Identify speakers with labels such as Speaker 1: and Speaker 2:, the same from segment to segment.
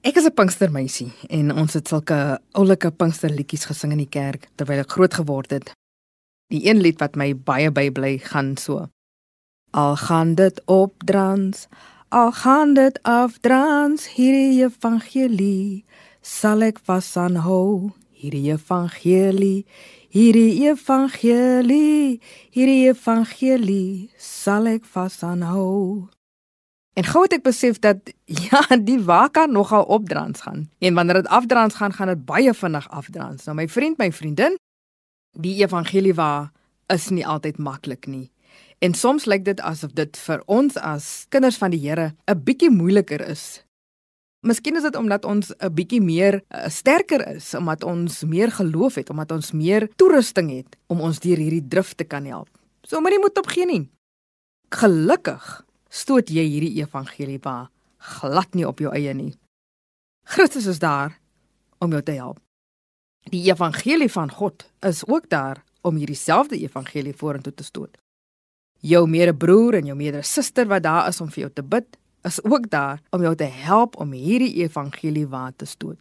Speaker 1: Ek is 'n Pinkstermeisie en ons het sulke oulike Pinksterliedjies gesing in die kerk terwyl ek groot geword het. Die een lied wat my baie bybly gaan so. Al gaan dit op drans, al gaan dit af drans, hierdie evangelie sal ek vas aanhou. Hierdie evangelie, hierdie evangelie, hierdie evangelie sal ek vas aanhou. En gou het ek besef dat ja, die wa kan nogal opdrans gaan. En wanneer dit afdrans gaan, gaan dit baie vinnig afdrans. Nou my vriend, my vriendin, die evangelie wa is nie altyd maklik nie. En soms lyk dit asof dit vir ons as kinders van die Here 'n bietjie moeiliker is. Miskien is dit omdat ons 'n bietjie meer uh, sterker is, omdat ons meer geloof het, omdat ons meer toerusting het om ons deur hierdie drif te kan help. So jy moet opgee nie. Gelukkig stoot jy hierdie evangelie ba glad nie op jou eie nie. Christus is daar om jou te help. Die evangelie van God is ook daar om hierdie selfde evangelie vorentoe te stoot. Jou medebroer en jou medesuster wat daar is om vir jou te bid, is ook daar om jou te help om hierdie evangelie waar te stoot.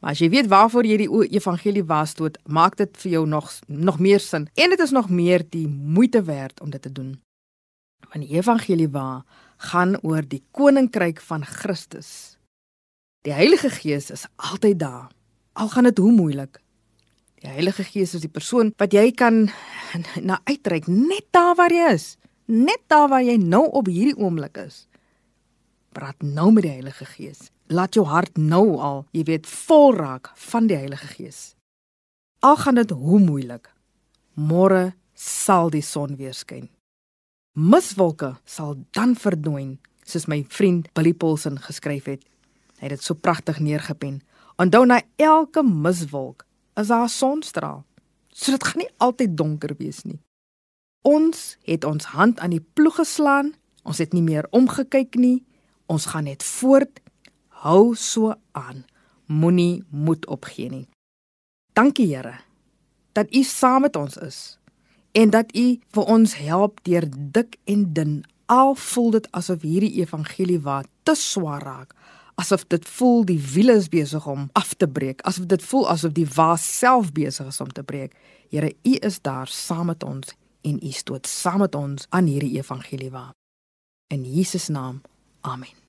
Speaker 1: Maar as jy weet waarvoor jy die evangelie waar stoot, maak dit vir jou nog nog meer sin en dit is nog meer die moeite werd om dit te doen van die evangelie waar gaan oor die koninkryk van Christus. Die Heilige Gees is altyd daar. Al gaan dit hoe moeilik. Die Heilige Gees is die persoon wat jy kan na uitreik net daar waar jy is, net daar waar jy nou op hierdie oomblik is. Praat nou met die Heilige Gees. Laat jou hart nou al, jy weet, vol raak van die Heilige Gees. Al gaan dit hoe moeilik. Môre sal die son weer skyn miswolke sal dan verdwyn, soos my vriend Billy Paulsen geskryf het. Hy het dit so pragtig neergepen. Onthou na elke miswolk is daar 'n sonstraal. So dit gaan nie altyd donker wees nie. Ons het ons hand aan die ploeg geslaan. Ons het nie meer omgekyk nie. Ons gaan net voort. Hou so aan. Moenie moed opgee nie. Dankie Here dat U saam met ons is en dat u vir ons help deur dik en dun. Al voel dit asof hierdie evangelie wat te swaar raak, asof dit voel die wiele is besig om af te breek, asof dit voel asof die wa self besig is om te breek. Here, u is daar saam met ons en u stoot saam met ons aan hierdie evangelie wa. In Jesus naam. Amen.